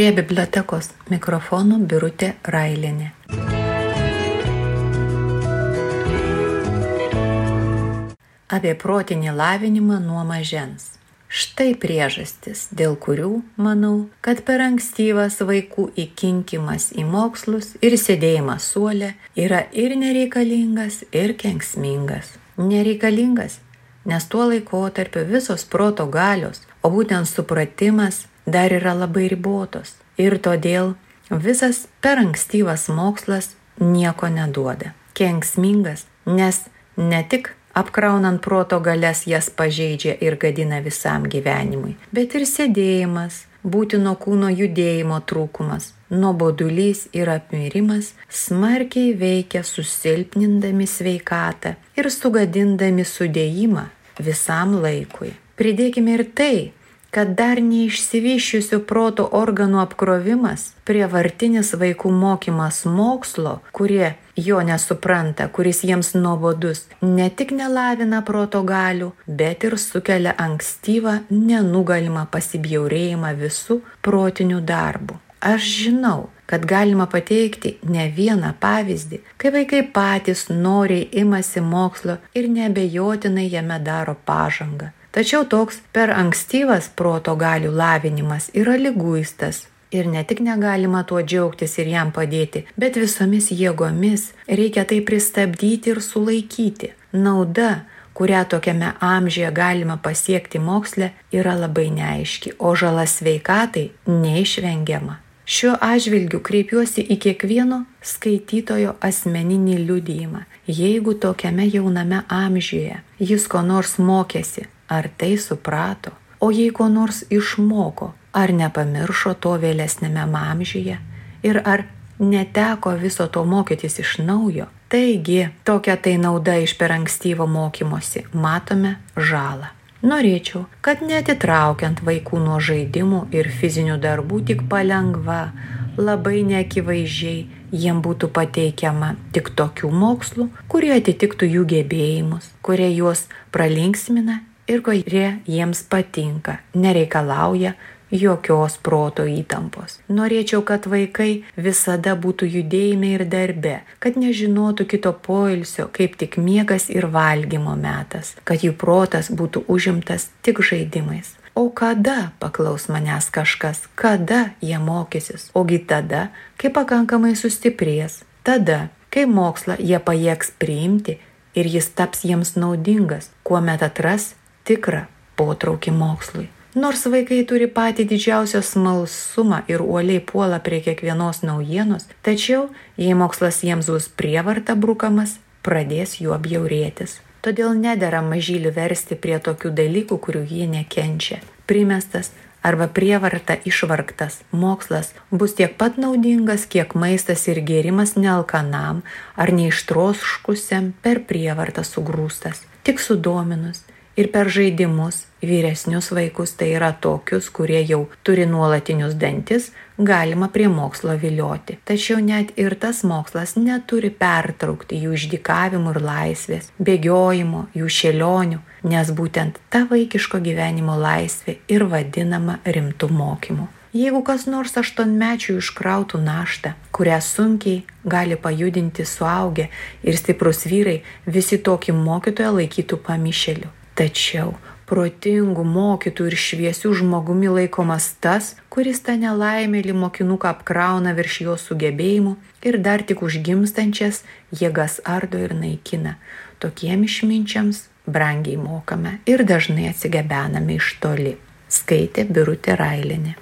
Prie bibliotekos mikrofonų Birutė Railinė. Apie protinį lavinimą nuo mažens. Štai priežastis, dėl kurių manau, kad per ankstyvas vaikų įkinkimas į mokslus ir sėdėjimas suolė yra ir nereikalingas, ir kenksmingas. Nereikalingas, nes tuo laikotarpiu visos proto galios, o būtent supratimas dar yra labai ribotos. Ir todėl visas per ankstyvas mokslas nieko neduoda. Kenksmingas, nes ne tik apkraunant proto galias jas pažeidžia ir gadina visam gyvenimui, bet ir sėdėjimas, būtino kūno judėjimo trūkumas, nuobodulys ir apmirimas smarkiai veikia susilpnindami sveikatą ir sugadindami sudėjimą visam laikui. Pridėkime ir tai, kad dar neišsivyščiusių proto organų apkrovimas, prievartinis vaikų mokymas mokslo, kurie jo nesupranta, kuris jiems nuobodus, ne tik nelavina proto galių, bet ir sukelia ankstyvą, nenugalimą pasibjaurėjimą visų protinių darbų. Aš žinau, kad galima pateikti ne vieną pavyzdį, kai vaikai patys noriai imasi mokslo ir nebejotinai jame daro pažangą. Tačiau toks per ankstyvas proto galių lavinimas yra lyguistas. Ir ne tik negalima tuo džiaugtis ir jam padėti, bet visomis jėgomis reikia tai pristabdyti ir sulaikyti. Nauda, kurią tokiame amžiuje galima pasiekti moksle, yra labai neaiški, o žala sveikatai neišvengiama. Šiuo atžvilgiu kreipiuosi į kiekvieno skaitytojo asmeninį liudijimą. Jeigu tokiame jauname amžiuje jis ko nors mokėsi, ar tai suprato, o jei ko nors išmoko, ar nepamiršo to vėlesnėme amžiuje ir ar neteko viso to mokytis iš naujo. Taigi, tokia tai nauda iš per ankstyvo mokymosi matome žalą. Norėčiau, kad netitraukiant vaikų nuo žaidimų ir fizinių darbų tik palengva, labai neakivaizdžiai jiem būtų pateikiama tik tokių mokslų, kurie atitiktų jų gebėjimus, kurie juos pralinksmina ir kurie jiems patinka, nereikalauja jokios proto įtampos. Norėčiau, kad vaikai visada būtų judėjime ir darbe, kad nežinotų kito poilsio, kaip tik miegas ir valgymo metas, kad jų protas būtų užimtas tik žaidimais. O kada, paklaus manęs kažkas, kada jie mokysis? Ogi tada, kai pakankamai sustiprės, tada, kai mokslą jie pajėgs priimti ir jis taps jiems naudingas, kuomet atras tikrą potraukį mokslui. Nors vaikai turi patį didžiausią smalsumą ir uoliai puola prie kiekvienos naujienos, tačiau jei mokslas jiems bus prievarta brukamas, pradės juo bjaurėtis. Todėl nedėra mažylį versti prie tokių dalykų, kurių jie nekenčia. Primestas arba prievarta išvargtas mokslas bus tiek pat naudingas, kiek maistas ir gėrimas nealkanam ar neištroškusiam per prievartą sugrūstas. Tik sudominus ir per žaidimus vyresnius vaikus, tai yra tokius, kurie jau turi nuolatinius dantis, galima prie mokslo vilioti. Tačiau net ir tas mokslas neturi pertraukti jų išdikavimų ir laisvės, bėgiojimo, jų šėlionių, nes būtent ta vaikiško gyvenimo laisvė ir vadinama rimtų mokymų. Jeigu kas nors aštuonmečių iškrautų naštą, kurią sunkiai gali pajudinti suaugę ir stiprus vyrai, visi tokį mokytoją laikytų pamišeliu. Tačiau protingų mokytų ir šviesių žmogumi laikomas tas, kuris tą nelaimėlį mokinuką apkrauna virš jo sugebėjimų ir dar tik užgimstančias jėgas ardo ir naikina. Tokiem išminčiams brangiai mokame ir dažnai atsigabename iš toli. Skaitė Birutė Railinė.